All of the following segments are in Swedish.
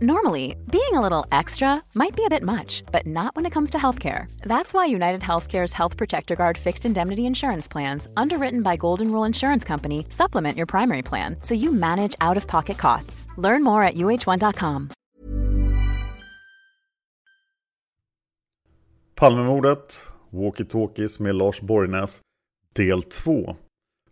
Normally, being a little extra might be a bit much, but not when it comes to healthcare. That's why United Healthcare's Health Protector Guard fixed indemnity insurance plans, underwritten by Golden Rule Insurance Company, supplement your primary plan so you manage out of pocket costs. Learn more at uh1.com. Palmemordet, Walkie-Talkies med Lars Borgnäs, del 2.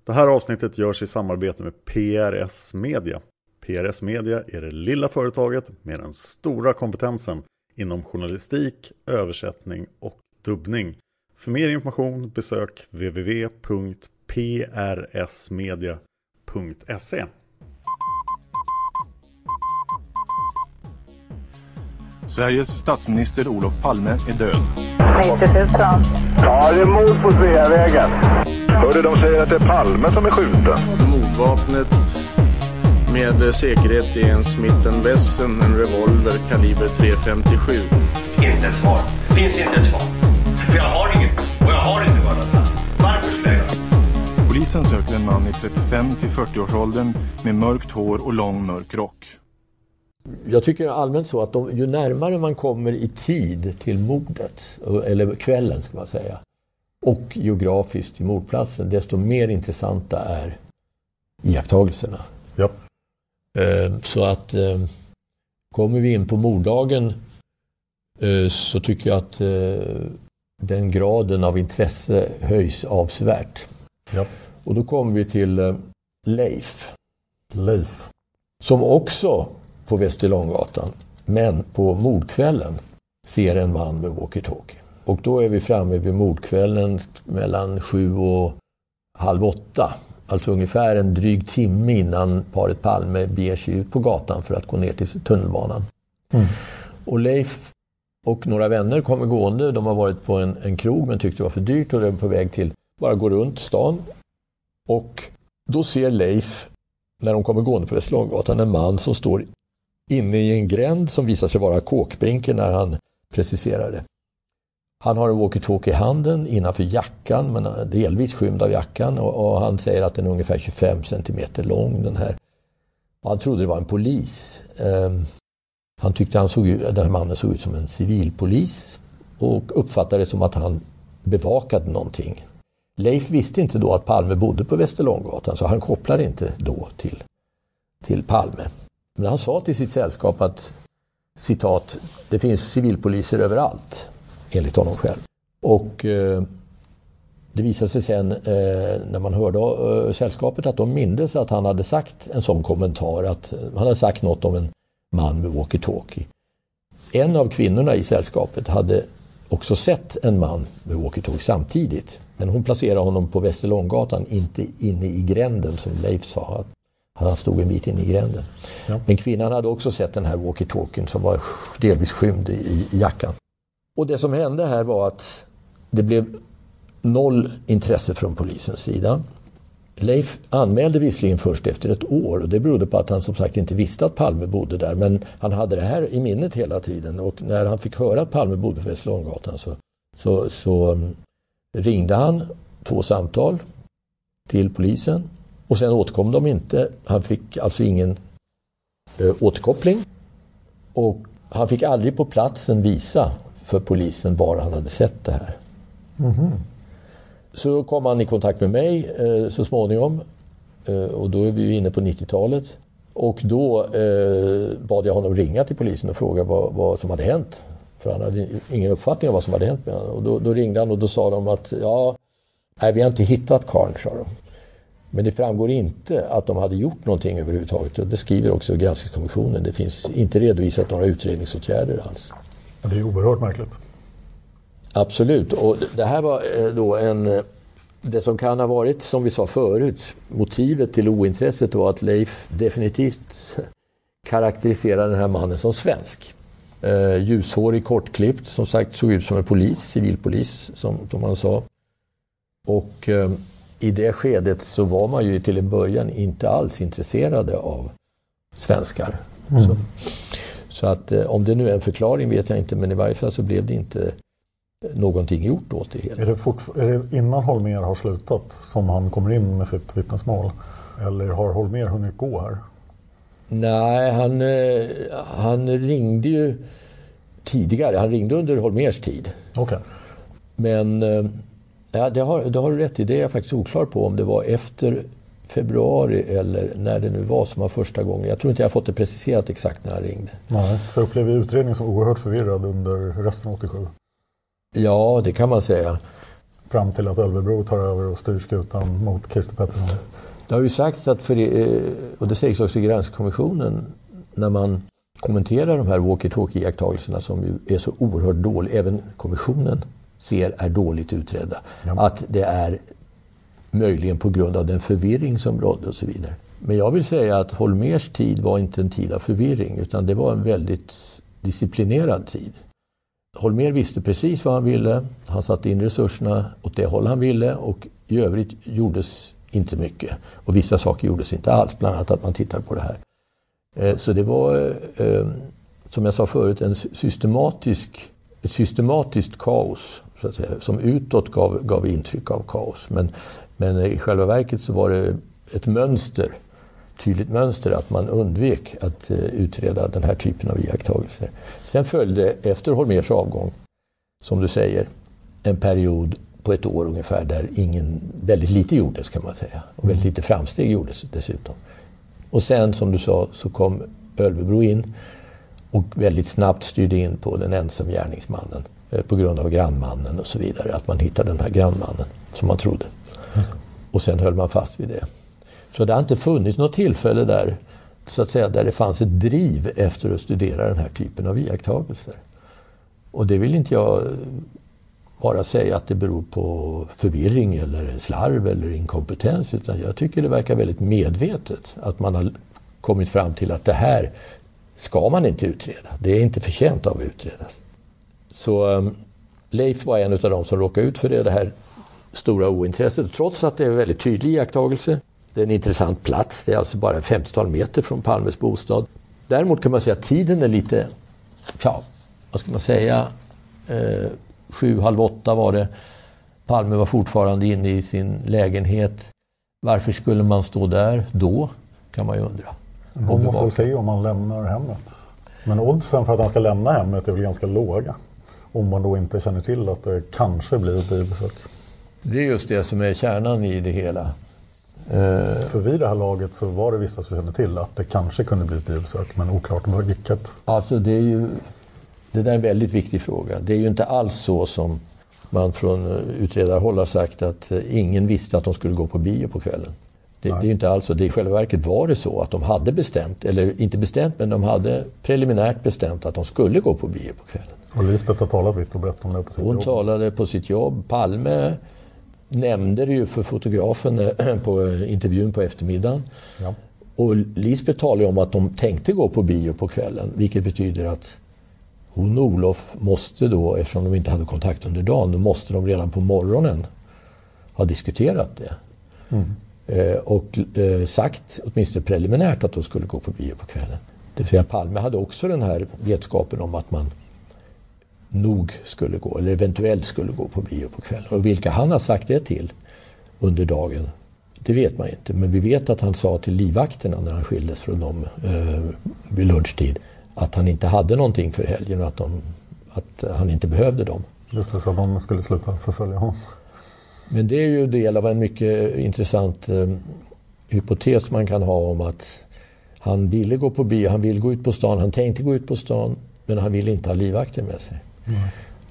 Det här avsnittet görs i samarbete med PRS Media. PRS Media är det lilla företaget med den stora kompetensen inom journalistik, översättning och dubbning. För mer information besök www.prsmedia.se. Sveriges statsminister Olof Palme är död. 90 000. Ja, det är mord på Sveavägen. Hörde de säger att det är Palme som är skjuten. Mordvapnet med säkerhet är en Smith Wesson, en revolver kaliber .357. Inte ett svar. Det finns inte ett svar. För jag har inget. Och jag har inte varit Varför skulle jag göra Polisen söker en man i 35 till 40-årsåldern med mörkt hår och lång mörk rock. Jag tycker allmänt så att de, ju närmare man kommer i tid till mordet, eller kvällen ska man säga, och geografiskt till mordplatsen, desto mer intressanta är iakttagelserna. Ja. Eh, Så att eh, kommer vi in på morddagen eh, så tycker jag att den graden av intresse höjs avsevärt. Ja. Och då kommer vi till Leif. Leif. Som också på Västerlånggatan, men på mordkvällen, ser en man med walkie-talkie. Och då är vi framme vid mordkvällen mellan sju och halv åtta. Alltså ungefär en dryg timme innan paret Palme beger sig ut på gatan för att gå ner till tunnelbanan. Mm. Och Leif och några vänner kommer gående. De har varit på en, en krog men tyckte det var för dyrt och de är på väg till, bara gå runt stan. Och då ser Leif, när de kommer gående på Västerlånggatan, en man som står inne i en gränd som visar sig vara kåkbrinken när han preciserar det. Han har en walkie-talkie i handen innanför jackan, men delvis skymd av jackan och, och han säger att den är ungefär 25 centimeter lång den här. Och han trodde det var en polis. Ehm, han tyckte han såg ut, den här mannen såg ut som en civilpolis och uppfattade det som att han bevakade någonting. Leif visste inte då att Palme bodde på Västerlånggatan så han kopplade inte då till, till Palme. Men han sa till sitt sällskap att citat, det finns civilpoliser överallt, enligt honom själv. Och eh, det visade sig sen eh, när man hörde eh, sällskapet att de mindes att han hade sagt en sån kommentar, att han hade sagt något om en man med walkie-talkie. En av kvinnorna i sällskapet hade också sett en man med walkie-talkie samtidigt. Men hon placerade honom på Västerlånggatan, inte inne i gränden som Leif sa. Han stod en bit in i gränden. Ja. Men kvinnan hade också sett den här walkie-talkien som var delvis skymd i, i jackan. Och det som hände här var att det blev noll intresse från polisens sida. Leif anmälde visserligen först efter ett år och det berodde på att han som sagt inte visste att Palme bodde där men han hade det här i minnet hela tiden och när han fick höra att Palme bodde på Västerlånggatan så, så, så mm, ringde han två samtal till polisen och sen återkom de inte. Han fick alltså ingen eh, återkoppling och han fick aldrig på platsen visa för polisen var han hade sett det här. Mhm. Så kom han i kontakt med mig eh, så småningom. Eh, och då är vi inne på 90-talet. Och då eh, bad jag honom ringa till polisen och fråga vad, vad som hade hänt. För han hade ingen uppfattning om vad som hade hänt med honom. Och då, då ringde han och då sa de att ja, nej, vi har inte hittat karln, sa de. Men det framgår inte att de hade gjort någonting överhuvudtaget. Och det skriver också granskningskommissionen. Det finns inte redovisat några utredningsåtgärder alls. Det är oerhört märkligt. Absolut. Och det här var eh, då en... eh, Det som kan ha varit, som vi sa förut, motivet till ointresset var att Leif definitivt karaktäriserade den här mannen som svensk. Eh, ljushårig, kortklippt, som sagt såg ut som en polis, civilpolis som, som man sa. Och eh, i det skedet så var man ju till en början inte alls intresserade av svenskar. Mm. Så, att eh, om det nu är en förklaring vet jag inte, men i varje fall så blev det inte någonting gjort åt det hela. Är det, är det innan Holmer har slutat som han kommer in med sitt vittnesmål? Eller har Holmer hunnit gå här? Nej, han, eh, han ringde ju tidigare. Han ringde under Holmers tid. Okej. Men eh, ja, det, har, det har du rätt i. Det är jag faktiskt oklar på om det var efter februari eller när det nu var som var första gången. Jag tror inte jag har fått det preciserat exakt när han ringde. Nej, för jag upplevde utredningen som oerhört förvirrad under resten av 87. Ja, det kan man säga. Fram till att Ölvebro tar över och styr skutan mot Christer Pettersson. Det har ju sagts att, för eh, och det sägs också i granskningskommissionen, när man kommenterar de här walkie-talkie-iakttagelserna som ju är så oerhört dåliga, även kommissionen ser är dåligt utredda. Att det är möjligen på grund av den förvirring som rådde och så vidare. Men jag vill säga att Holmers tid var inte en tid av förvirring utan det var en väldigt disciplinerad tid. Holmer visste precis vad han ville. Han satte in resurserna åt det håll han ville och i övrigt gjordes inte mycket. Och vissa saker gjordes inte alls, bland annat att man tittade på det här. Eh, så det var, eh, som jag sa förut, en systematisk, ett systematiskt kaos så att säga, som utåt gav, gav intryck av kaos. Men, men i själva verket så var det ett mönster, tydligt mönster att man undvek att eh, utreda den här typen av iakttagelser. Sen följde efter Holmers avgång, som du säger, en period på ett år ungefär där ingen, väldigt lite gjordes kan man säga. Och väldigt lite framsteg gjordes dessutom. Och sen som du sa så kom Ölvebro in och väldigt snabbt styrde in på den ensam gärningsmannen eh, på grund av grannmannen och så vidare. Att man hittade den här grannmannen som man trodde. Och sen höll man fast vid det. Så det har inte funnits något tillfälle där, så att säga, där det fanns ett driv efter att studera den här typen av iakttagelser. Och det vill inte jag eh, bara säga att det beror på förvirring eller slarv eller inkompetens utan jag tycker det verkar väldigt medvetet att man har kommit fram till att det här ska man inte utreda. Det är inte förtjänt av att utredas. Så um, Leif var en av de som råkade ut för det, det här stora ointresset trots att det är en väldigt tydlig iakttagelse. Det är en intressant plats, det är alltså bara 50-tal meter från Palmes bostad. Däremot kan man säga att tiden är lite, ja, vad ska man säga, eh, sju, halv åtta var det. Palme var fortfarande inne i sin lägenhet. Varför skulle man stå där då? Kan man ju undra. Man måste väl se om han lämnar hemmet. Men oddsen för att han ska lämna hemmet är väl ganska låga. Om man då inte känner till att det kanske blir ett biobesök. Det är just det som är kärnan i det hela. Eh, För vid det här laget så var det vissa som kände till att det kanske kunde bli ett biobesök, men oklart vilket. Alltså det är ju det där är en väldigt viktig fråga. Det är ju inte alls så som man från eh, utredarhåll har sagt att eh, ingen visste att de skulle gå på bio på kvällen. Det, det är ju inte alls så. Det I själva verket var det så att de hade bestämt, eller inte bestämt, men de hade preliminärt bestämt att de skulle gå på bio på kvällen. Och Lisbeth har talat vitt och brett om det på sitt Hon jobb. talade på sitt jobb. Palme nämnde det ju för fotografen eh, på eh, intervjun på eftermiddagen. Ja. Och Lisbeth talade om att de tänkte gå på bio på kvällen, vilket betyder att hon och Olof måste då, eftersom de inte hade kontakt under dagen, då måste de redan på morgonen ha diskuterat det. Eh, och eh, sagt, åtminstone preliminärt, att de skulle gå på bio på kvällen. Det vill säga Palme hade också den här vetskapen om att man nog skulle gå, eller eventuellt skulle gå på bio på kvällen. Och vilka han har sagt det till under dagen, det vet man inte. Men vi vet att han sa till livvakterna när han skildes från dem eh, vid lunchtid att han inte hade någonting för helgen och att, de, att han inte behövde dem. Just det, så att de skulle sluta förfölja honom. Men det är ju del av en mycket intressant eh, hypotes man kan ha om att Han ville gå på bio, han ville gå ut på stan, han tänkte gå ut på stan men han ville inte ha livvakter med sig. Mm.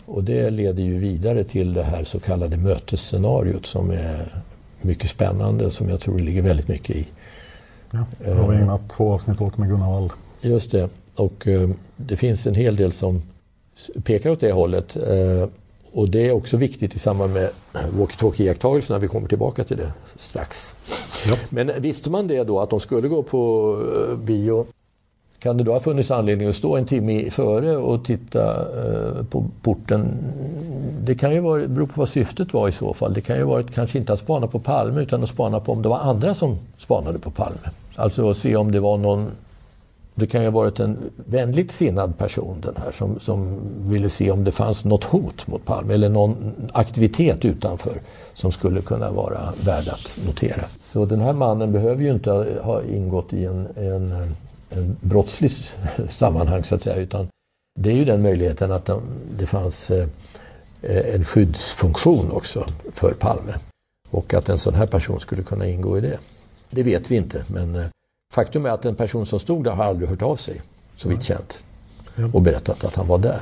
Och det leder ju vidare till det här så kallade mötesscenariot som är mycket spännande som jag tror det ligger väldigt mycket i. Ja, det har vi ägnat två avsnitt åt med Gunnar Wall. Just det. Och eh, det finns en hel del som pekar åt det hållet. Eh, och det är också viktigt i samband med walkie-talkie-iakttagelserna. Vi kommer tillbaka till det strax. Ja. Men visste man det då att de skulle gå på eh, bio kan det då ha funnits anledning att stå en timme före och titta eh, på porten? Det kan ju vara, bero på vad syftet var i så fall. Det kan ju varit kanske inte att spana på Palme utan att spana på om det var andra som spanade på Palme. Alltså att se om det var någon det kan ju ha varit en vänligt sinnad person den här som, som ville se om det fanns något hot mot Palme eller någon aktivitet utanför som skulle kunna vara värd att notera. Så den här mannen behöver ju inte ha ingått i en, en brottslig sammanhang så att säga utan det är ju den möjligheten att det fanns eh, en skyddsfunktion också för Palme. Och att en sån här person skulle kunna ingå i det. Det vet vi inte men eh, Faktum är att en person som stod där har aldrig hört av sig, så vitt känt, och berättat att han var där.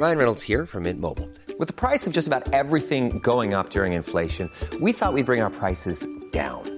Ryan Reynolds här från Mint Mobile. Med priset på nästan allt som går upp under inflationen, trodde vi att vi skulle bring våra priser down.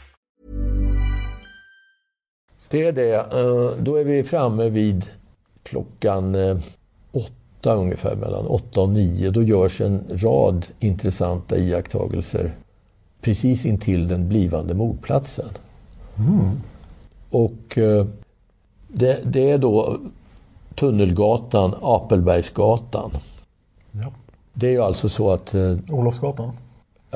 Det är det. Eh, då är vi framme vid klockan eh, åtta ungefär, mellan åtta och nio. Då görs en rad intressanta iakttagelser precis intill den blivande mordplatsen. Mm. Och eh, det, det, är då Tunnelgatan, Apelbergsgatan. Ja. Det är ju alltså så att... Olofsgatan?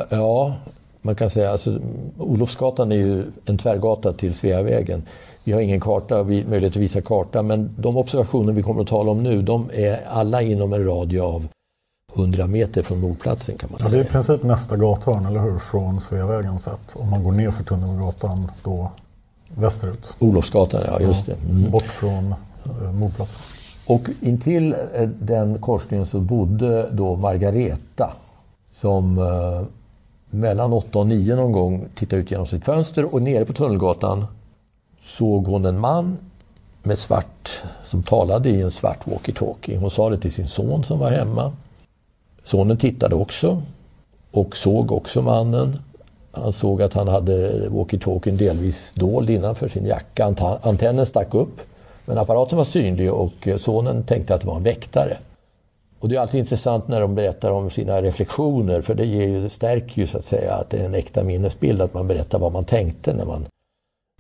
Ja, man kan säga alltså Olofsgatan är ju en tvärgata till Sveavägen. Vi har ingen karta, vi, möjlighet att visa karta, men de observationer vi kommer att tala om nu, de är alla inom en radie av 100 meter från mordplatsen kan man ja, säga. Det är i princip nästa gathörn, eller hur? Från Sveavägen sett. Om man går ner för Tunnelgatan då västerut. Olofsgatan, ja just det. Mm. Bort från eh, mordplatsen. Och intill eh, den korsningen så bodde då Margareta som eh, mellan 8 och 9 någon gång tittade ut genom sitt fönster och nere på Tunnelgatan såg hon en man med svart, som talade i en svart walkie-talkie. Hon sa det till sin son som var hemma. Sonen tittade också och såg också mannen. Han såg att han hade walkie-talkien delvis dold innanför sin jacka. Antennen stack upp. Men apparaten var synlig och sonen tänkte att det var en väktare. Och det är alltid intressant när de berättar om sina reflektioner för det, ger ju, det stärker ju så att säga att det är en äkta minnesbild att man berättar vad man tänkte när man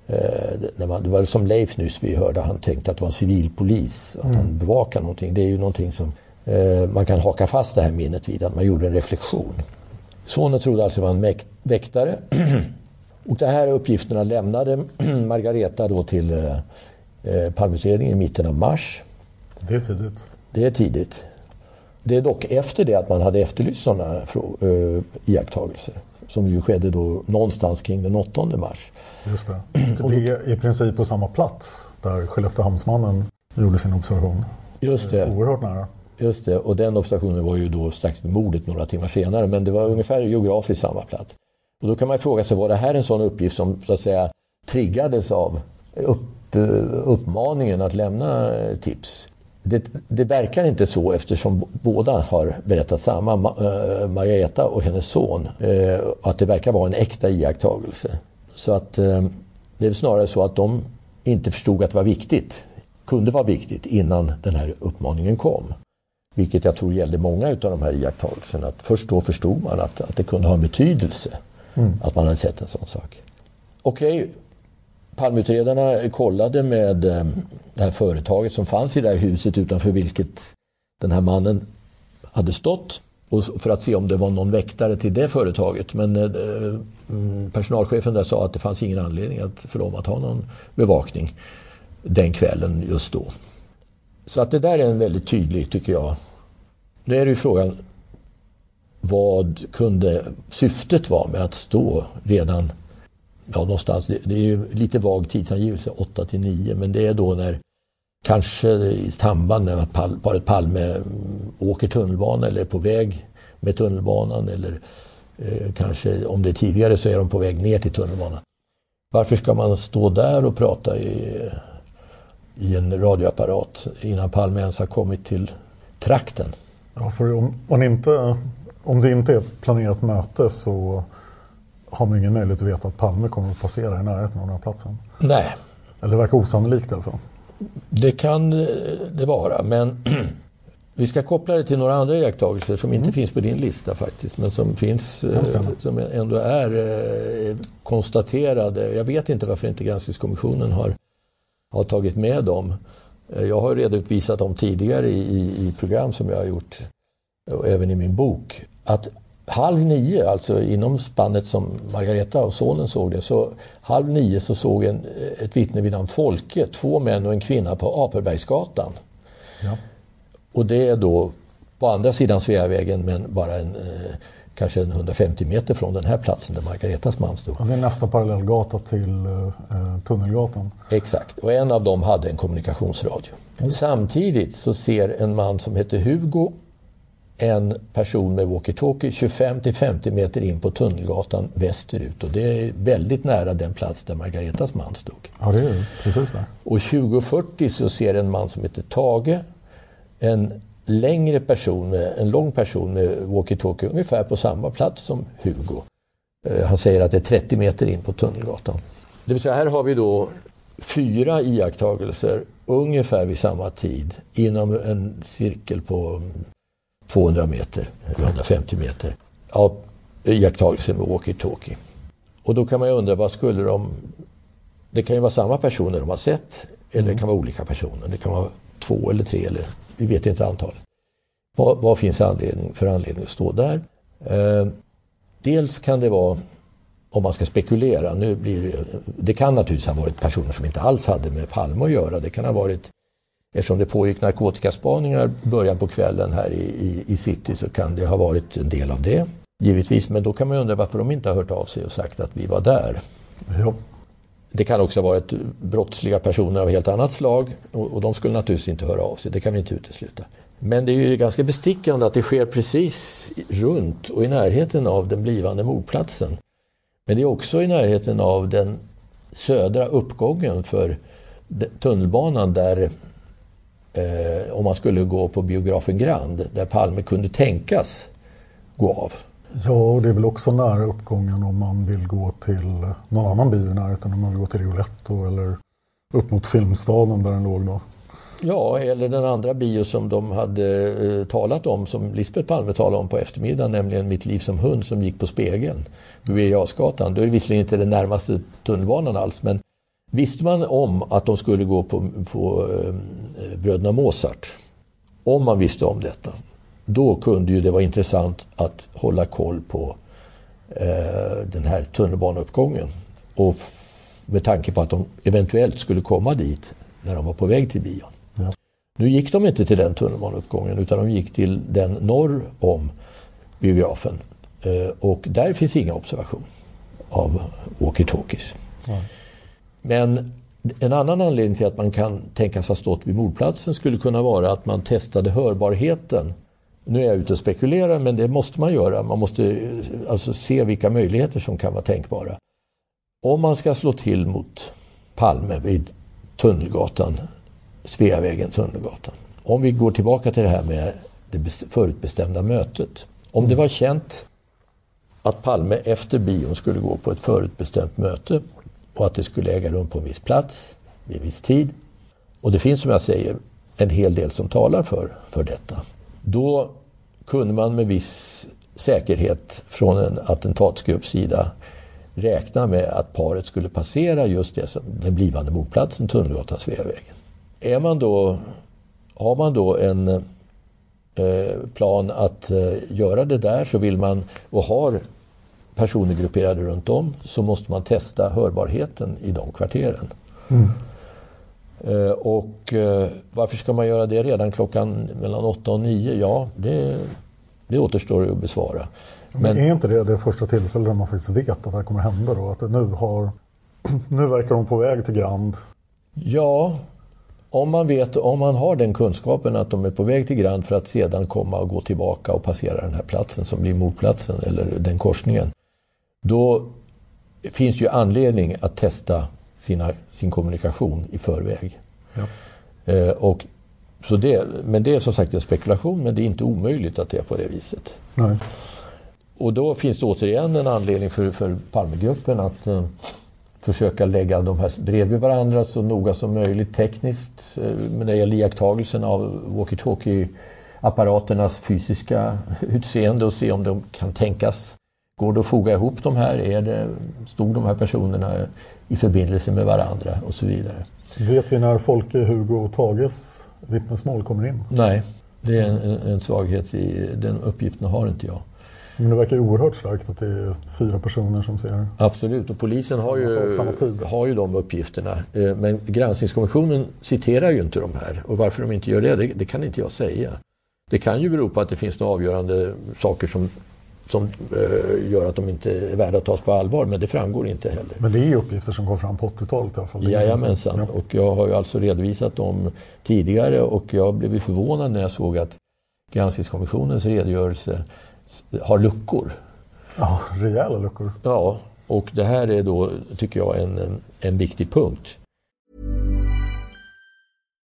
Eh, när man, det var som Leif nyss vi hörde, han tänkte att det var en civilpolis, att mm. han bevakar någonting. Det är ju någonting som eh, man kan haka fast det här minnet vid, att man gjorde en reflektion. Sonen trodde alltså att det var en väktare. och de här uppgifterna lämnade Margareta då till eh, eh, Palmeutredningen i mitten av mars. Det är tidigt. Det är tidigt. Det är dock efter det att man hade efterlyst sådana uh, iakttagelser. Som ju skedde då någonstans kring den 8 mars. Just det. Det är i princip på samma plats där Skelleftehamnsmannen gjorde sin observation. Just det. Oerhört nära. Just det, och den observationen var ju då strax vid mordet några timmar senare, men det var ungefär geografiskt samma plats. Och då kan man fråga sig, var det här en sån uppgift som så att säga triggades av upp, uppmaningen att lämna tips? Det, det verkar inte så eftersom båda har berättat samma, äh, Margareta och hennes son, äh, att det verkar vara en äkta iakttagelse. Så att äh, det är snarare så att de inte förstod att det var viktigt, kunde vara viktigt innan den här uppmaningen kom. Vilket jag tror gällde många av de här iakttagelserna. Att först då förstod man att, att det kunde ha en betydelse mm. att man hade sett en sån sak. Okej, okay. Palmeutredarna kollade med eh, det här företaget som fanns i det här huset utanför vilket den här mannen hade stått och för att se om det var någon väktare till det företaget. Men eh, mm, personalchefen där sa att det fanns ingen anledning att, för dem att ha någon bevakning den kvällen just då. Så att det där är en väldigt tydlig, tycker jag. Nu är det ju frågan vad kunde syftet vara med att stå redan ja, någonstans, det, det är ju lite vag tidsangivelse, 8 till 9, men det är då när kanske i samband med att paret Palme mm, åker tunnelbana eller är på väg med tunnelbanan eller eh, kanske om det är tidigare så är de på väg ner till tunnelbanan. Varför ska man stå där och prata i, i en radioapparat innan Palme ens har kommit till trakten? Ja, för om, om, inte, om det inte är ett planerat möte så har man ingen möjlighet att veta att Palme kommer att passera i närheten av den här platsen. Nej. Eller det verkar osannolikt i alla fall. Det kan eh, det vara, men vi ska koppla det till några andra iakttagelser som inte mm. finns på din lista faktiskt, men som finns, eh, som ändå är eh, konstaterade. Jag vet inte varför inte Granskningskommissionen har, har tagit med dem. Jag har redovisat dem tidigare i, i, i program som jag har gjort, och även i min bok, att halv nio, alltså inom spannet som Margareta och sonen såg det, så halv nio så såg en, ett vittne vid namn Folke två män och en kvinna på Aperbergsgatan. Ja. Och det är då på andra sidan Sveavägen men bara en, eh, kanske en 150 meter från den här platsen där Margaretas man stod. det är nästa parallellgata till eh, Tunnelgatan. Exakt, och en av dem hade en kommunikationsradio. Mm. Samtidigt så ser en man som heter Hugo en person med walkie-talkie 25 till 50 meter in på Tunnelgatan västerut. Och det är väldigt nära den plats där Margaretas man stod. Ja, det är precis där. Och 2040 så ser en man som heter Tage en längre person, en lång person med walkie-talkie ungefär på samma plats som Hugo. Eh, han säger att det är 30 meter in på Tunnelgatan. Det vill säga här har vi då fyra iakttagelser ungefär vid samma tid inom en cirkel på 200 meter, 150 meter, av iakttagelser med walkie-talkie. Och då kan man ju undra, vad skulle de... Det kan ju vara samma personer de har sett, eller det kan vara olika personer. Det kan vara två eller tre, eller vi vet inte antalet. Vad, vad finns anledning, för anledning att stå där? Eh, dels kan det vara, om man ska spekulera, nu blir det, det kan naturligtvis ha varit personer som inte alls hade med Palme att göra. Det kan ha varit Eftersom det pågick narkotikaspaningar början på kvällen här i, i, i city så kan det ha varit en del av det. Givetvis, men då kan man undra varför de inte har hört av sig och sagt att vi var där. Ja. Det kan också ha varit brottsliga personer av helt annat slag och, och de skulle naturligtvis inte höra av sig, det kan vi inte utesluta. Men det är ju ganska bestickande att det sker precis runt och i närheten av den blivande mordplatsen. Men det är också i närheten av den södra uppgången för tunnelbanan där eh, om man skulle gå på biografen Grand där Palme kunde tänkas gå av. Ja, och det är väl också nära uppgången om man vill gå till någon annan bio i närheten. Om man vill gå till Rioletto eller upp mot Filmstaden där den låg då. Ja, eller den andra bio som de hade eh, talat om, som Lisbeth Palme talade om på eftermiddagen, nämligen Mitt liv som hund som gick på Spegeln, på Birger Då är det visserligen inte den närmaste tunnelbanan alls, men Visste man om att de skulle gå på, på eh, Bröderna Mozart, om man visste om detta, då kunde ju det vara intressant att hålla koll på eh, den här tunnelbaneuppgången. Och med tanke på att de eventuellt skulle komma dit när de var på väg till bion. Ja. Nu gick de inte till den tunnelbaneuppgången utan de gick till den norr om biografen. Eh, och där finns inga observation av walkie-talkies. Ja. Men En annan anledning till att man kan tänkas ha stått vid mordplatsen skulle kunna vara att man testade hörbarheten. Nu är jag ute och spekulerar, men det måste man göra. Man måste alltså se vilka möjligheter som kan vara tänkbara. Om man ska slå till mot Palme vid Tunnelgatan, Sveavägen, Tunnelgatan. Om vi går tillbaka till det här med det förutbestämda mötet. Om det var känt att Palme efter bion skulle gå på ett förutbestämt möte och att det skulle äga rum på en viss plats vid en viss tid. Och det finns som jag säger en hel del som talar för, för detta. Då kunde man med viss säkerhet från en attentatsgrupps sida räkna med att paret skulle passera just det som den blivande mordplatsen, Tunnelgatan, Sveavägen. Är man då, har man då en eh, plan att eh, göra det där så vill man och har personer grupperade runt om så måste man testa hörbarheten i de kvarteren. Mm. Eh, och eh, varför ska man göra det redan klockan mellan 8 och 9? Ja, det, det återstår att besvara. Men, Men är inte det det första tillfället där man faktiskt vet att det här kommer hända då? Att nu, har, nu verkar de på väg till Grand? Ja, om man, vet, om man har den kunskapen att de är på väg till Grand för att sedan komma och gå tillbaka och passera den här platsen som blir mordplatsen eller den korsningen. Då finns ju anledning att testa sina, sin kommunikation i förväg. Ja. Eh, och, så det, men det är som sagt en spekulation, men det är inte omöjligt att det är på det viset. Nej. Och då finns det återigen en anledning för, för Palmegruppen att eh, försöka lägga de här bredvid varandra så noga som möjligt tekniskt. Eh, när det gäller iakttagelsen av walkie-talkie-apparaternas fysiska utseende och se om de kan tänkas Går det att foga ihop de här? Är det, stod de här personerna i förbindelse med varandra och så vidare. Vet vi när Folke, Hugo och Tages vittnesmål kommer in? Nej, det är en, en svaghet i den uppgiften har inte jag. Men det verkar oerhört starkt att det är fyra personer som ser Absolut, och polisen har ju, har ju de uppgifterna. Eh, men granskningskommissionen citerar ju inte de här. Och varför de inte gör det, det, det kan inte jag säga. Det kan ju bero på att det finns några avgörande saker som som eh, gör att de inte är värda att tas på allvar, men det framgår inte heller. Men det är uppgifter som kom fram på 80-talet i alla fall? Jajamensan, ja. och jag har ju alltså redovisat dem tidigare och jag blev förvånad när jag såg att Granskningskommissionens redogörelse har luckor. Ja, rejäla luckor. Ja, och det här är då, tycker jag, en, en viktig punkt.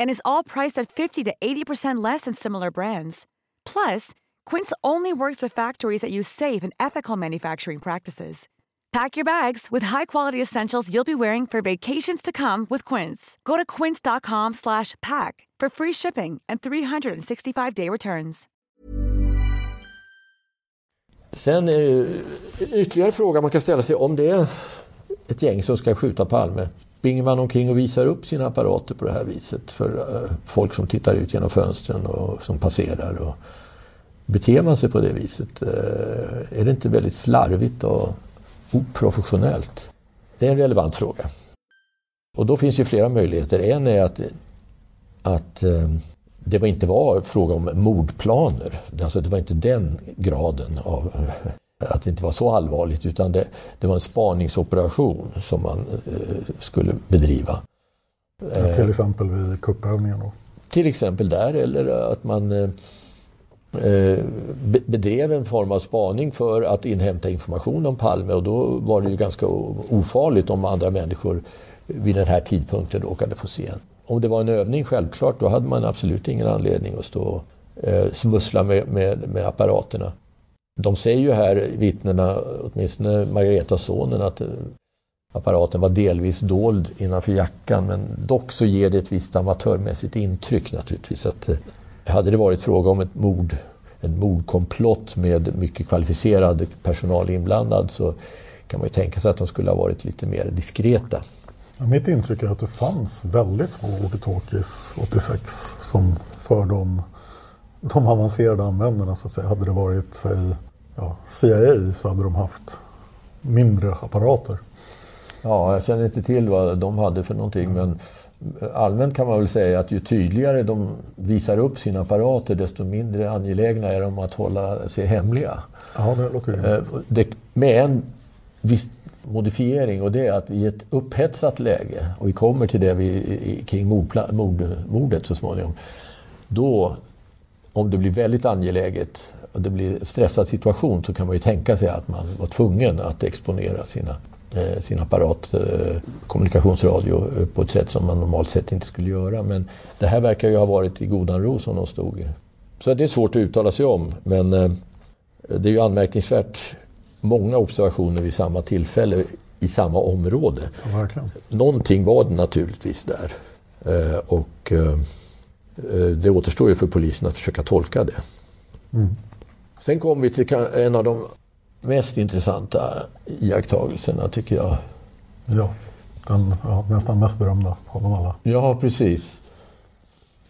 And is all priced at 50 to 80% less than similar brands. Plus, Quince only works with factories that use safe and ethical manufacturing practices. Pack your bags with high-quality essentials you'll be wearing for vacations to come with Quince. Go to quince.com/pack for free shipping and 365-day returns. Sen ytterligare fråga man kan ställa sig om det ett gäng som ska skjuta Palme. Springer man omkring och visar upp sina apparater på det här viset för eh, folk som tittar ut genom fönstren och som passerar? Och beter man sig på det viset? Eh, är det inte väldigt slarvigt och oprofessionellt? Det är en relevant fråga. Och då finns ju flera möjligheter. En är att, att eh, det var inte var fråga om mordplaner. Alltså det var inte den graden av att det inte var så allvarligt utan det, det var en spaningsoperation som man eh, skulle bedriva. Ja, till exempel vid kuppövningen? Då. Till exempel där eller att man eh, Eh, bedrev en form av spaning för att inhämta information om Palme och då var det ju ganska ofarligt om andra människor vid den här tidpunkten råkade få se en. Om det var en övning, självklart, då hade man absolut ingen anledning att stå och eh, smussla med, med, med apparaterna. De säger ju här, vittnena, åtminstone Margaretas sonen, att, eh, apparaten var delvis dold innanför jackan men dock så ger det ett visst amatörmässigt intryck naturligtvis. Att, eh, hade det varit fråga om ett mord, en mordkomplott med mycket kvalificerad personal inblandad så kan man ju tänka sig att de skulle ha varit lite mer diskreta. Ja, mitt intryck är att det fanns väldigt få walkie-talkies 86 som för de, de avancerade användarna så att säga. Hade det varit säg, ja, CIA så hade de haft mindre apparater. Ja, jag känner inte till vad de hade för någonting men allmänt kan man väl säga att ju tydligare de visar upp sina apparater desto mindre angelägna är de att hålla sig hemliga. Ja, det låter. Eh, det, med en viss modifiering och det är att i ett upphetsat läge, och vi kommer till det vi, kring mordpla, mord, mordet så småningom, då om det blir väldigt angeläget och det blir en stressad situation så kan man ju tänka sig att man var tvungen att exponera sina Eh, sin apparat, eh, kommunikationsradio, eh, på ett sätt som man normalt sett inte skulle göra. Men det här verkar ju ha varit i godan ro som de stod. Så det är svårt att uttala sig om. Men det är ju anmärkningsvärt många observationer vid samma tillfälle i samma område. Ja, verkligen. Någonting var det naturligtvis där. Och det återstår ju för polisen att försöka tolka det. Mm. Sen kom vi till en av de mest intressanta iakttagelserna tycker jag. Ja, den ja, nästan mest berömda av dem alla. Ja, precis.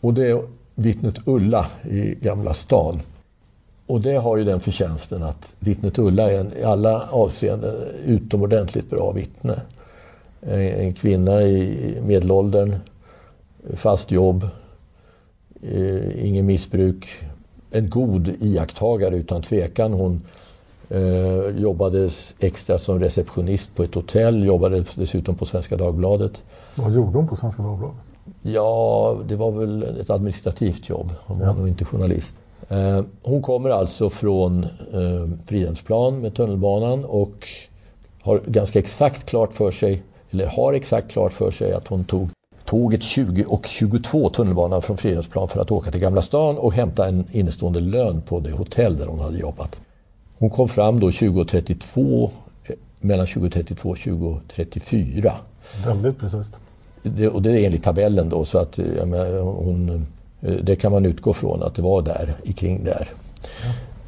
Och det är vittnet Ulla i Gamla stan. Och det har ju den förtjänsten att vittnet Ulla är en, i alla avseenden utomordentligt bra vittne. En kvinna i medelåldern, fast jobb, eh, ingen missbruk. En god iakttagare utan tvekan. Hon Eh, jobbade extra som receptionist på ett hotell, jobbade dessutom på Svenska Dagbladet. Vad gjorde hon på Svenska Dagbladet? Ja, det var väl ett administrativt jobb. Hon var ja. nog inte journalist. Eh, hon kommer alltså från eh, Fridhemsplan med tunnelbanan och har ganska exakt klart för sig, eller har exakt klart för sig att hon tog tåget 20 och 22 tunnelbanan från Fridhemsplan för att åka till Gamla stan och hämta en innestående lön på det hotell där hon hade jobbat. Hon kom fram då 2032, eh, mellan 2032 och 2034. Väldigt precis. Det, och det är enligt tabellen då, så att eh, menar, hon, eh, det kan man utgå från att det var där, kring där.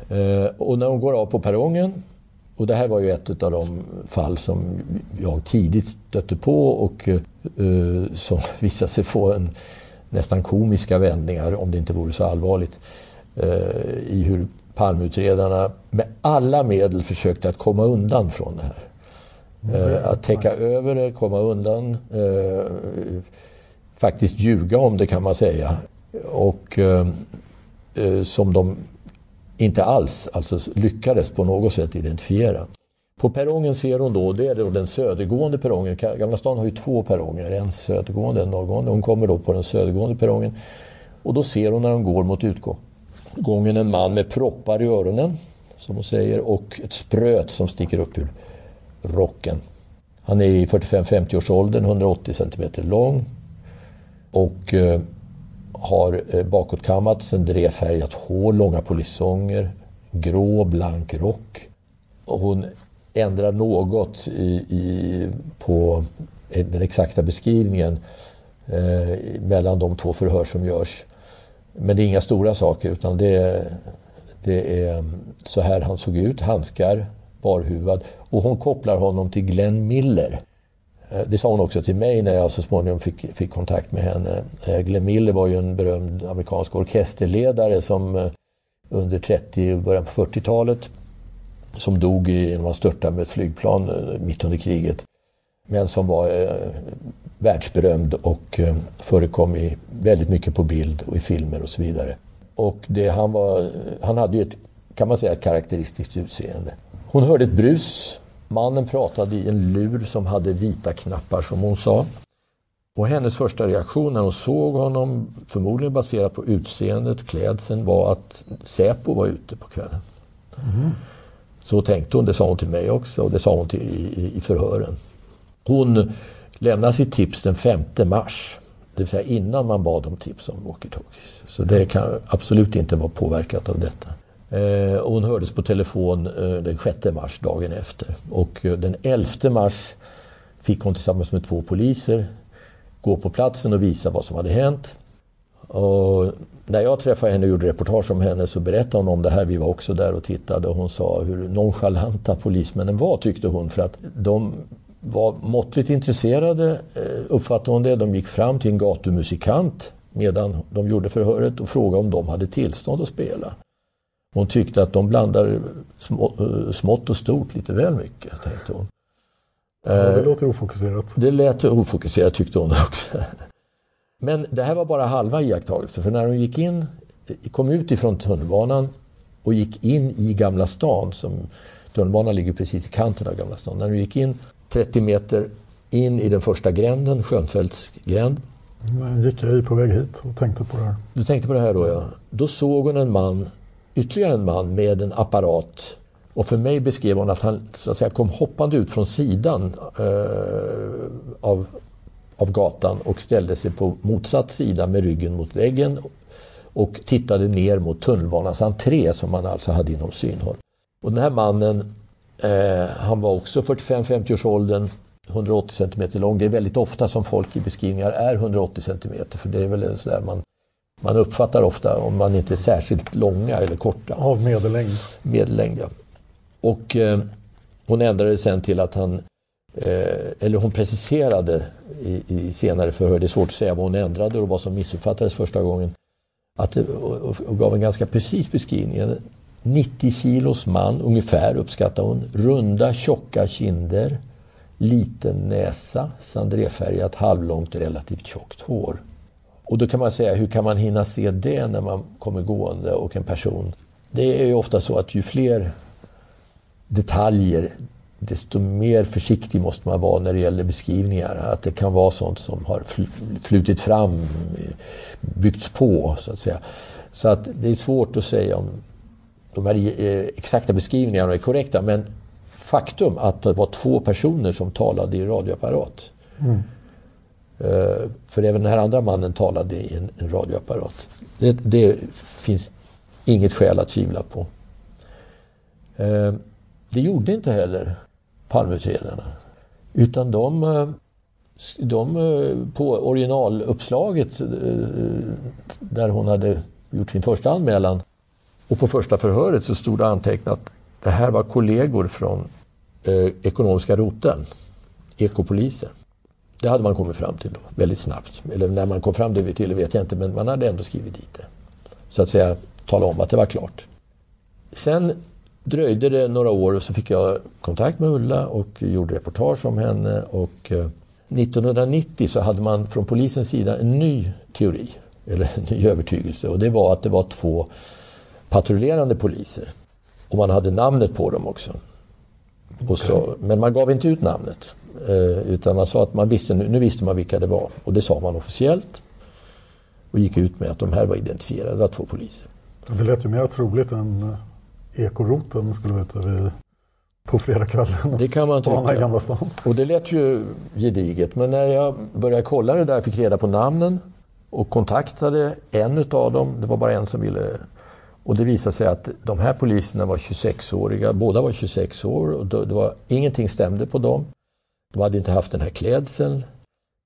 Ja. Eh, och när hon går av på perrongen, och det här var ju ett av de fall som jag tidigt stötte på och som visade sig få en nästan komiska vändningar, om det inte vore så allvarligt, eh, i hur Palmeutredarna med alla medel försökte att komma undan från det här. Mm. att täcka över det, komma undan, eh, faktiskt ljuga om det kan man säga. Och eh, eh, som de inte alls alltså, lyckades på något sätt identifiera. På perrongen ser hon då, det är då den södergående perrongen. Gamla stan har ju två perronger, en södergående och en norrgående. Hon kommer då på den södergående perrongen. Och då ser hon när hon går mot utgången. gången en man med proppar i öronen, som hon säger, och ett spröt som sticker upp ur rocken. Han är i 45-50-årsåldern, 180 centimeter lång och eh, har eh, bakåtkammat, sen drevfärgat hår, långa polisonger, grå blank rock. Och hon ändrar något i, i, på den exakta beskrivningen eh, mellan de två förhör som görs. Men det är inga stora saker utan det, det är så här han såg ut. Handskar, barhuvad. Och hon kopplar honom till Glenn Miller. Eh, det sa hon också till mig när jag så småningom fick, fick kontakt med henne. Eh, Glenn Miller var ju en berömd amerikansk orkesterledare som eh, under 30 och början på 40-talet som dog genom att störta med ett flygplan eh, mitt under kriget. Men som var eh, världsberömd och eh, förekom i, väldigt mycket på bild och i filmer och så vidare. Och det, han, var, han hade ju ett, kan man säga, karaktäristiskt utseende. Hon hörde ett brus. Mannen pratade i en lur som hade vita knappar som hon sa. Och hennes första reaktion när hon såg honom, förmodligen baserat på utseendet, klädseln, var att Säpo var ute på kvällen. Mm. Så tänkte hon, det sa hon till mig också och det sa hon till, i, i förhören. Hon lämnade sitt tips den 5 mars. Det vill säga innan man bad om tips om walkie-talkies. Så det kan absolut inte vara påverkat av detta. Eh, hon hördes på telefon eh, den 6 mars, dagen efter. Och eh, den 11 mars fick hon tillsammans med två poliser gå på platsen och visa vad som hade hänt. Och när jag träffade henne och gjorde reportage om henne så berättade hon om det här. Vi var också där och tittade och hon sa hur nonchalanta polismännen var tyckte hon. För att de var måttligt intresserade, eh, uppfattade hon det. De gick fram till en gatumusikant medan de gjorde förhöret och frågade om de hade tillstånd att spela. Hon tyckte att de blandade eh, smått och stort lite väl mycket, tänkte hon. Ja, det låter ofokuserat. Det lät ofokuserat tyckte hon också. Men det här var bara halva iakttagelsen. För när hon gick in, kom ut ifrån tunnelbanan och gick in i Gamla stan, som tunnelbanan ligger precis i kanten av Gamla stan. När hon gick in 30 meter in i den första gränden, Schönfeldts gränd. Men gick jag i på väg hit och tänkte på det här. Du tänkte på det här då ja. Då såg hon en man, ytterligare en man med en apparat. Och för mig beskrev hon att han så att säga, kom hoppande ut från sidan eh, av av gatan och ställde sig på motsatt sida med ryggen mot väggen och tittade ner mot tunnelbanans entré som man alltså hade inom synhåll. Och den här mannen, eh, han var också 45-50 års åldern, 180 cm lång. Det är väldigt ofta som folk i beskrivningar är 180 cm för det är väl sådär man, man uppfattar ofta om man inte är särskilt långa eller korta. Av medellängd. Medellängd, ja. Och eh, hon ändrade sen till att han Eh, eller hon preciserade i, i, senare förhör, det är svårt att säga vad hon ändrade och vad som missuppfattades första gången, att det, och, och gav en ganska precis beskrivning. En 90 kilos man, ungefär uppskattar hon, runda tjocka kinder, liten näsa, sandréfärgat, halvlångt, relativt tjockt hår. Och då kan man säga, hur kan man hinna se det när man kommer gående och en person... Det är ju ofta så att ju fler detaljer, desto mer försiktig måste man vara när det gäller beskrivningar. Att det kan vara sånt som har flutit fram, byggts på så att säga. Så att det är svårt att säga om de här eh, exakta beskrivningarna är korrekta. Men faktum att det var två personer som talade i radioapparat. Mm. Eh, för även den här andra mannen talade i en, en radioapparat. Det, det, finns inget skäl att tvivla på. Eh, det gjorde inte heller Palmeutredarna. Utan de, eh, de eh, på originaluppslaget eh, där hon hade gjort sin första anmälan och på första förhöret så stod det antecknat att det här var kollegor från eh, ekonomiska roten, ekopolisen. Det hade man kommit fram till då, väldigt snabbt. Eller när man kom fram till det vet jag inte, men man hade ändå skrivit dit det. Så att säga tala om att det var klart. Sen dröjde det några år och så fick jag kontakt med Ulla och gjorde reportage om henne. Och 1990 eh, så hade man från polisens sida en ny teori, eller en ny övertygelse. Och det var att det var två patrullerande poliser. Och man hade namnet på dem också. Okay. Så, men man gav inte ut namnet. Eh, utan man sa att man visste, nu visste man vilka det var. Och det sa man officiellt. Och gick ut med att de här var identifierade, det var två poliser. Det lät ju mer troligt än ekoroten skulle vara ute vid, på fredagskvällen. Det kan man tycka. Gamla stan. Och det lät ju gediget. Men när jag började kolla det där, fick reda på namnen och kontaktade en utav dem, det var bara en som ville och det visade sig att de här poliserna var 26-åriga, båda var 26 år och det var, ingenting stämde på dem. De hade inte haft den här klädseln.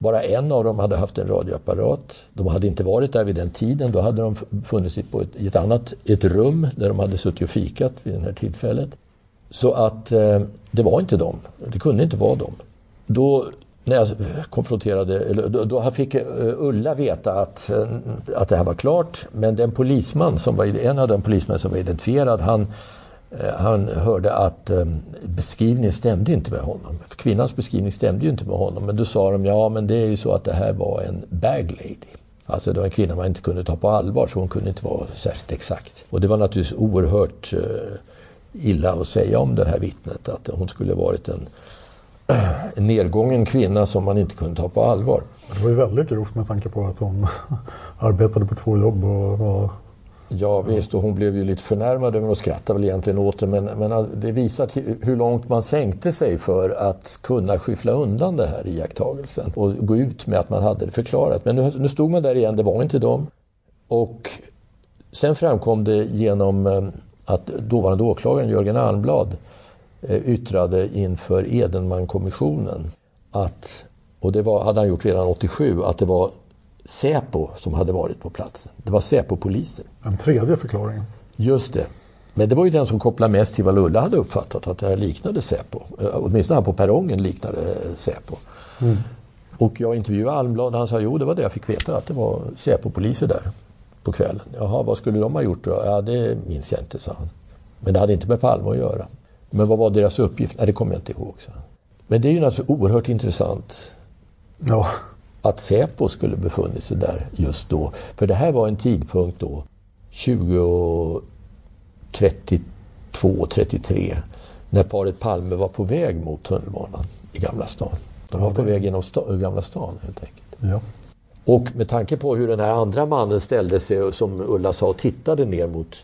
Bara en av dem hade haft en radioapparat. De hade inte varit där vid den tiden. Då hade de funnits i ett, i ett annat ett rum där de hade suttit och fikat vid det här tillfället. Så att eh, det var inte dem. Det kunde inte vara dem. Då när jag konfronterade, eller då, då fick eh, Ulla veta att, eh, att det här var klart. Men den polisman som var, en av de polismän som var identifierad, han Eh, han hörde att eh, beskrivningen stämde inte med honom. Kvinnans beskrivning stämde ju inte med honom. Men då sa de, ja men det är ju så att det här var en bag lady. Alltså det var en kvinna man inte kunde ta på allvar så hon kunde inte vara särskilt exakt. Och det var naturligtvis oerhört eh, illa att säga om det här vittnet. Att hon skulle varit en, en nedgången kvinna som man inte kunde ta på allvar. Det var ju väldigt grovt med tanke på att hon arbetade på två jobb och var Ja visst, och hon blev ju lite förnärmad och skrattade väl egentligen åt det. Men, men det visar hur långt man sänkte sig för att kunna skyffla undan det här iakttagelsen. Och gå ut med att man hade det förklarat. Men nu, nu stod man där igen, det var inte dem. Och sen framkom det genom eh, att dåvarande åklagaren Jörgen Almblad eh, yttrade inför Edenmankommissionen att, och det var, hade han gjort redan 87, att det var Säpo som hade varit på platsen. Det var Säpo-poliser. En tredje förklaring. Just det. Men det var ju den som kopplade mest till vad Ulla hade uppfattat, att det här liknade Säpo. Eh, Åtminstone han på perrongen liknade Säpo. Mm. Och jag intervjuade Almblad och han sa jo, det var det jag fick veta, att det var Säpo-poliser där på kvällen. Jaha, vad skulle de ha gjort då? Ja, det minns jag inte, sa han. Men det hade inte med Palme att göra. Men vad var deras uppgift? Nej, det kommer jag inte ihåg. Så. Men det är ju naturligtvis oerhört intressant ja. Att Säpo skulle befunnit sig där just då. För det här var en tidpunkt då, 2032, 33, när paret Palme var på väg mot tunnelbanan i Gamla stan. De var på väg genom sta Gamla stan helt enkelt. Ja. Och med tanke på hur den här andra mannen ställde sig som Ulla sa och tittade ner mot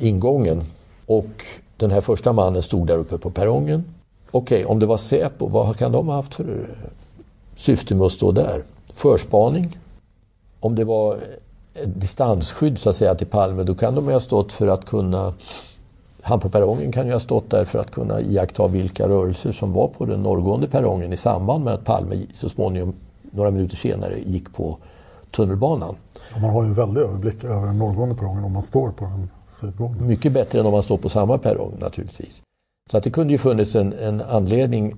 ingången och den här första mannen stod där uppe på perrongen. Okej, okay, om det var Säpo, vad kan de ha haft för syfte med att stå där? Förspaning? Om det var distansskydd så att säga till Palme, då kan de ha stått för att kunna han på perrongen kan ju ha stått där för att kunna iaktta vilka rörelser som var på den norrgående perrongen i samband med att Palme så småningom, några minuter senare, gick på tunnelbanan. Ja, man har ju en väldig överblick över den norrgående perrongen om man står på den sydgående. Mycket bättre än om man står på samma perrong naturligtvis. Så att det kunde ju funnits en, en anledning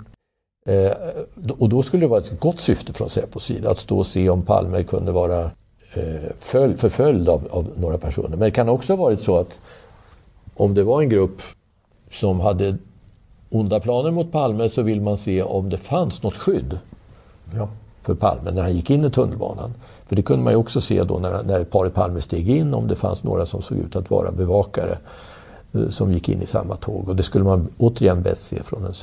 eh, och då skulle det vara ett gott syfte från Säpos sida att stå och se om Palme kunde vara eh, följ, förföljd av, av några personer. Men det kan också ha varit så att om det var en grupp som hade onda planer mot Palme så vill man se om det fanns något skydd ja. för Palme när han gick in i tunnelbanan. För det kunde man ju också se då när, när paret Palme steg in om det fanns några som såg ut att vara bevakare eh, som gick in i samma tåg. Och det skulle man återigen bäst se från den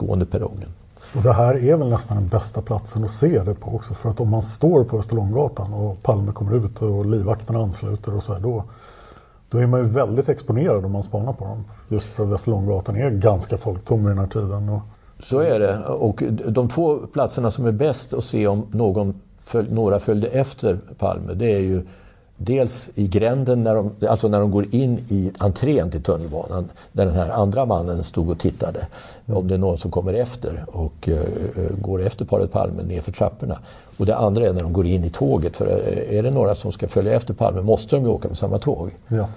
södergående perrongen. Och det här är väl nästan den bästa platsen att se det på också. För att om man står på Österlånggatan och Palme kommer ut och livvakterna ansluter och så här, då, då är man ju väldigt exponerad om man spanar på dem. Just för att Västerlånggatan är ganska folktom i den här tiden. Och... Så är det. Och de två platserna som är bäst att se om någon följ, några följde efter Palme, det är ju dels i gränden, när de, alltså när de går in i entrén till tunnelbanan, där den här andra mannen stod och tittade. Om det är någon som kommer efter och uh, går efter paret Palme nerför trapporna. Och det andra är när de går in i tåget, för är det några som ska följa efter Palme måste de ju åka med samma tåg. Ja.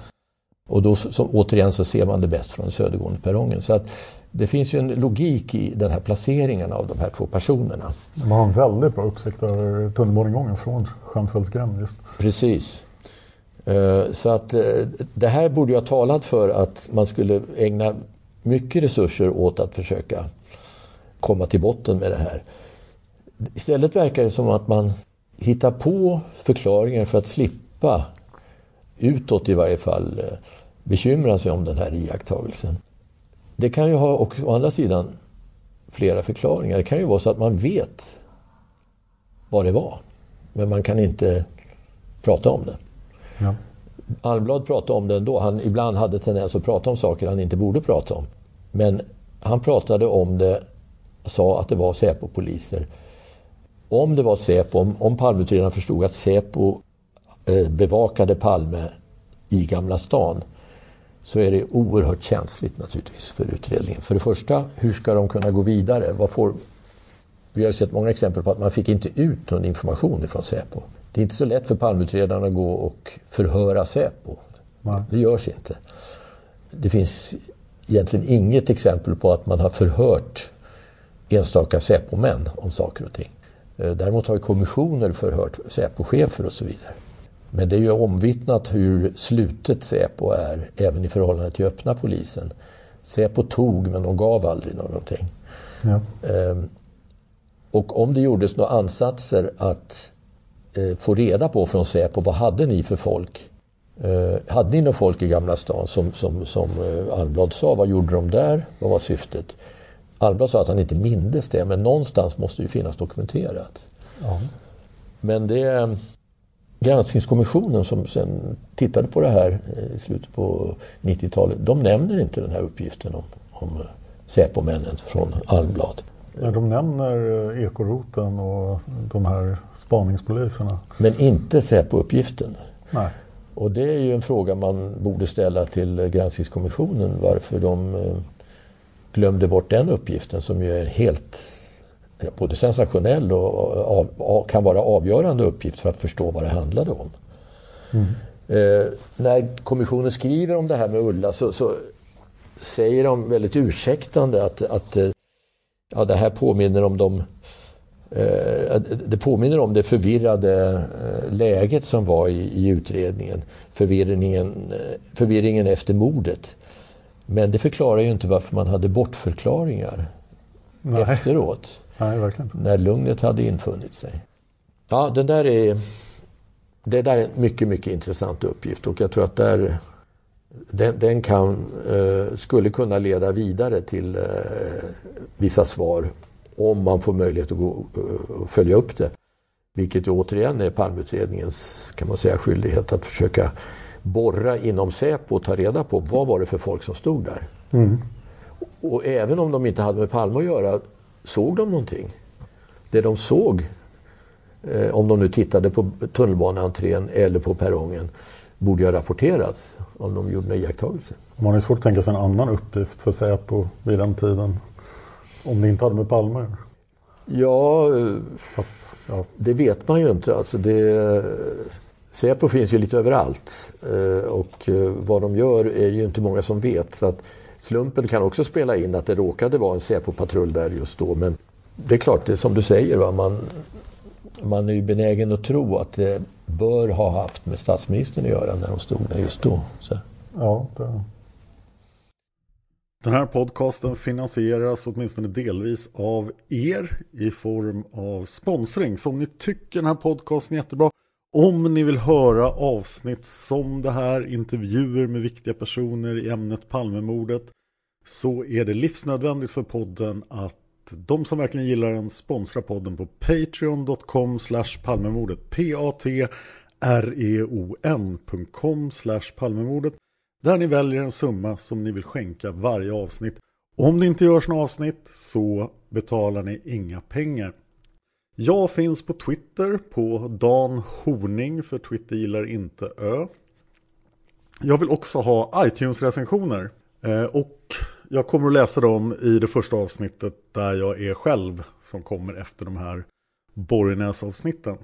Och då så, återigen så ser man det bäst från södergående perrongen. Så att det finns ju en logik i den här placeringen av de här två personerna. Man har en väldigt bra uppsikt över tunnelbanegången från Stjärnfeldts gränd just. Precis. Eh, så att eh, det här borde ju ha talat för att man skulle ägna mycket resurser åt att försöka komma till botten med det här. Istället verkar det som att man hittar på förklaringar för att slippa, utåt i varje fall, eh, bekymra sig om den här iakttagelsen. Det kan ju ha också, å andra sidan, flera förklaringar. Det kan ju vara så att man vet vad det var, men man kan inte prata om det. Ja. Almblad pratade om det ändå. Han ibland hade tendens att prata om saker han inte borde prata om. Men han pratade om det, sa att det var Säpo-poliser. Om det var Säpo, om, om Palmeutredarna förstod att Säpo eh, bevakade Palme i Gamla stan så är det oerhört känsligt naturligtvis för utredningen. För det första, hur ska de kunna gå vidare? Vad får, vi har sett många exempel på att man fick inte ut någon information ifrån Säpo. Det är inte så lätt för palmutredarna att gå och förhöra Säpo. Nej. Det görs inte. Det finns egentligen inget exempel på att man har förhört enstaka Säpo-män om saker och ting. Eh, däremot har kommissioner förhört Säpo-chefer och så vidare. Men det är ju omvittnat hur slutet Säpo är, även i förhållande till öppna polisen. Säpo tog, men de gav aldrig någonting. Ja. Ehm, och om det gjordes några ansatser att få reda på från Säpo, vad hade ni för folk? Eh, hade ni något folk i Gamla stan som, som, som eh, Almblad sa, vad gjorde de där? Vad var syftet? Almblad sa att han inte mindes det, men någonstans måste det ju finnas dokumenterat. Ja. Men det Granskningskommissionen som sen tittade på det här i slutet på 90-talet, de nämner inte den här uppgiften om, om Säpomännen från Almblad. Ja, de nämner eh, ekoroten och de här spaningspoliserna. Men inte Säpo-uppgiften. Nej. Och det är ju en fråga man borde ställa till Granskningskommissionen varför de eh, glömde bort den uppgiften som ju är helt både sensationell och av, av, kan vara avgörande uppgift för att förstå vad det handlade om. Mm. Eh, när kommissionen skriver om det här med Ulla så, så säger de väldigt ursäktande att, att eh, ja, det här påminner om de eh, det påminner om det förvirrade eh, läget som var i, utredningen. Förvirringen, förvirringen efter mordet. Men det förklarar ju inte varför man hade bortförklaringar Nej. efteråt. Nej, verkligen. När lugnet hade infunnit sig. Ja, den där är, det där är en mycket, mycket intressant uppgift och jag tror att där, den, den kan, eh, skulle kunna leda vidare till eh, vissa svar om man får möjlighet att gå, eh, följa upp det. Vilket återigen är Palmeutredningens kan man säga, skyldighet att försöka borra inom Säpo och ta reda på vad var det för folk som stod där. Mm. Och även om de inte hade med Palme att göra, såg de någonting? Det de såg, eh, om de nu tittade på tunnelbaneentrén eller på perrongen, borde ju ha rapporterats om de gjorde iakttagelser. Man har svårt att tänka sig en annan uppgift för Säpo vid den tiden. Om det inte hade med Palme Ja, Fast, ja, det vet man ju inte. Alltså det, Säpo finns ju lite överallt eh, och eh, vad de gör är ju inte många som vet. Så att slumpen kan också spela in att det råkade vara en Säpo-patrull där just då. Men det är klart, det är som du säger, va? Man, man är ju benägen att tro att det bör ha haft med statsministern att göra när de stod där just då. Så. Ja, det... Den här podcasten finansieras åtminstone delvis av er i form av sponsring. Så om ni tycker den här podcasten är jättebra om ni vill höra avsnitt som det här, intervjuer med viktiga personer i ämnet Palmemordet, så är det livsnödvändigt för podden att de som verkligen gillar den sponsrar podden på patreon.com slash palmemordet. P-A-T-R-E-O-N.com slash palmemordet. Där ni väljer en summa som ni vill skänka varje avsnitt. Om det inte görs något avsnitt så betalar ni inga pengar. Jag finns på Twitter på Dan Horning för Twitter gillar inte Ö. Jag vill också ha iTunes-recensioner. Eh, och jag kommer att läsa dem i det första avsnittet där jag är själv som kommer efter de här Borgnäs-avsnitten.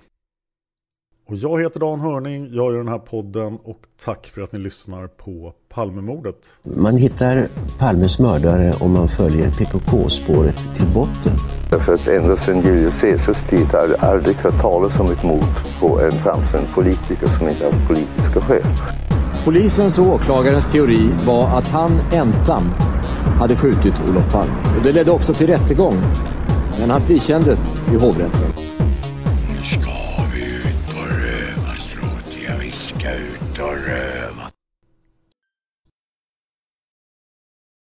Och jag heter Dan Hörning, jag gör den här podden och tack för att ni lyssnar på Palmemordet. Man hittar Palmes mördare om man följer PKK-spåret till botten. Därför att ända sedan Julius Caesars tid har det aldrig hört talas om ett mord på en framstående politiker som inte haft politiska skäl. Polisens och åklagarens teori var att han ensam hade skjutit Olof Palme. Och det ledde också till rättegång. Men han frikändes i hovrätten.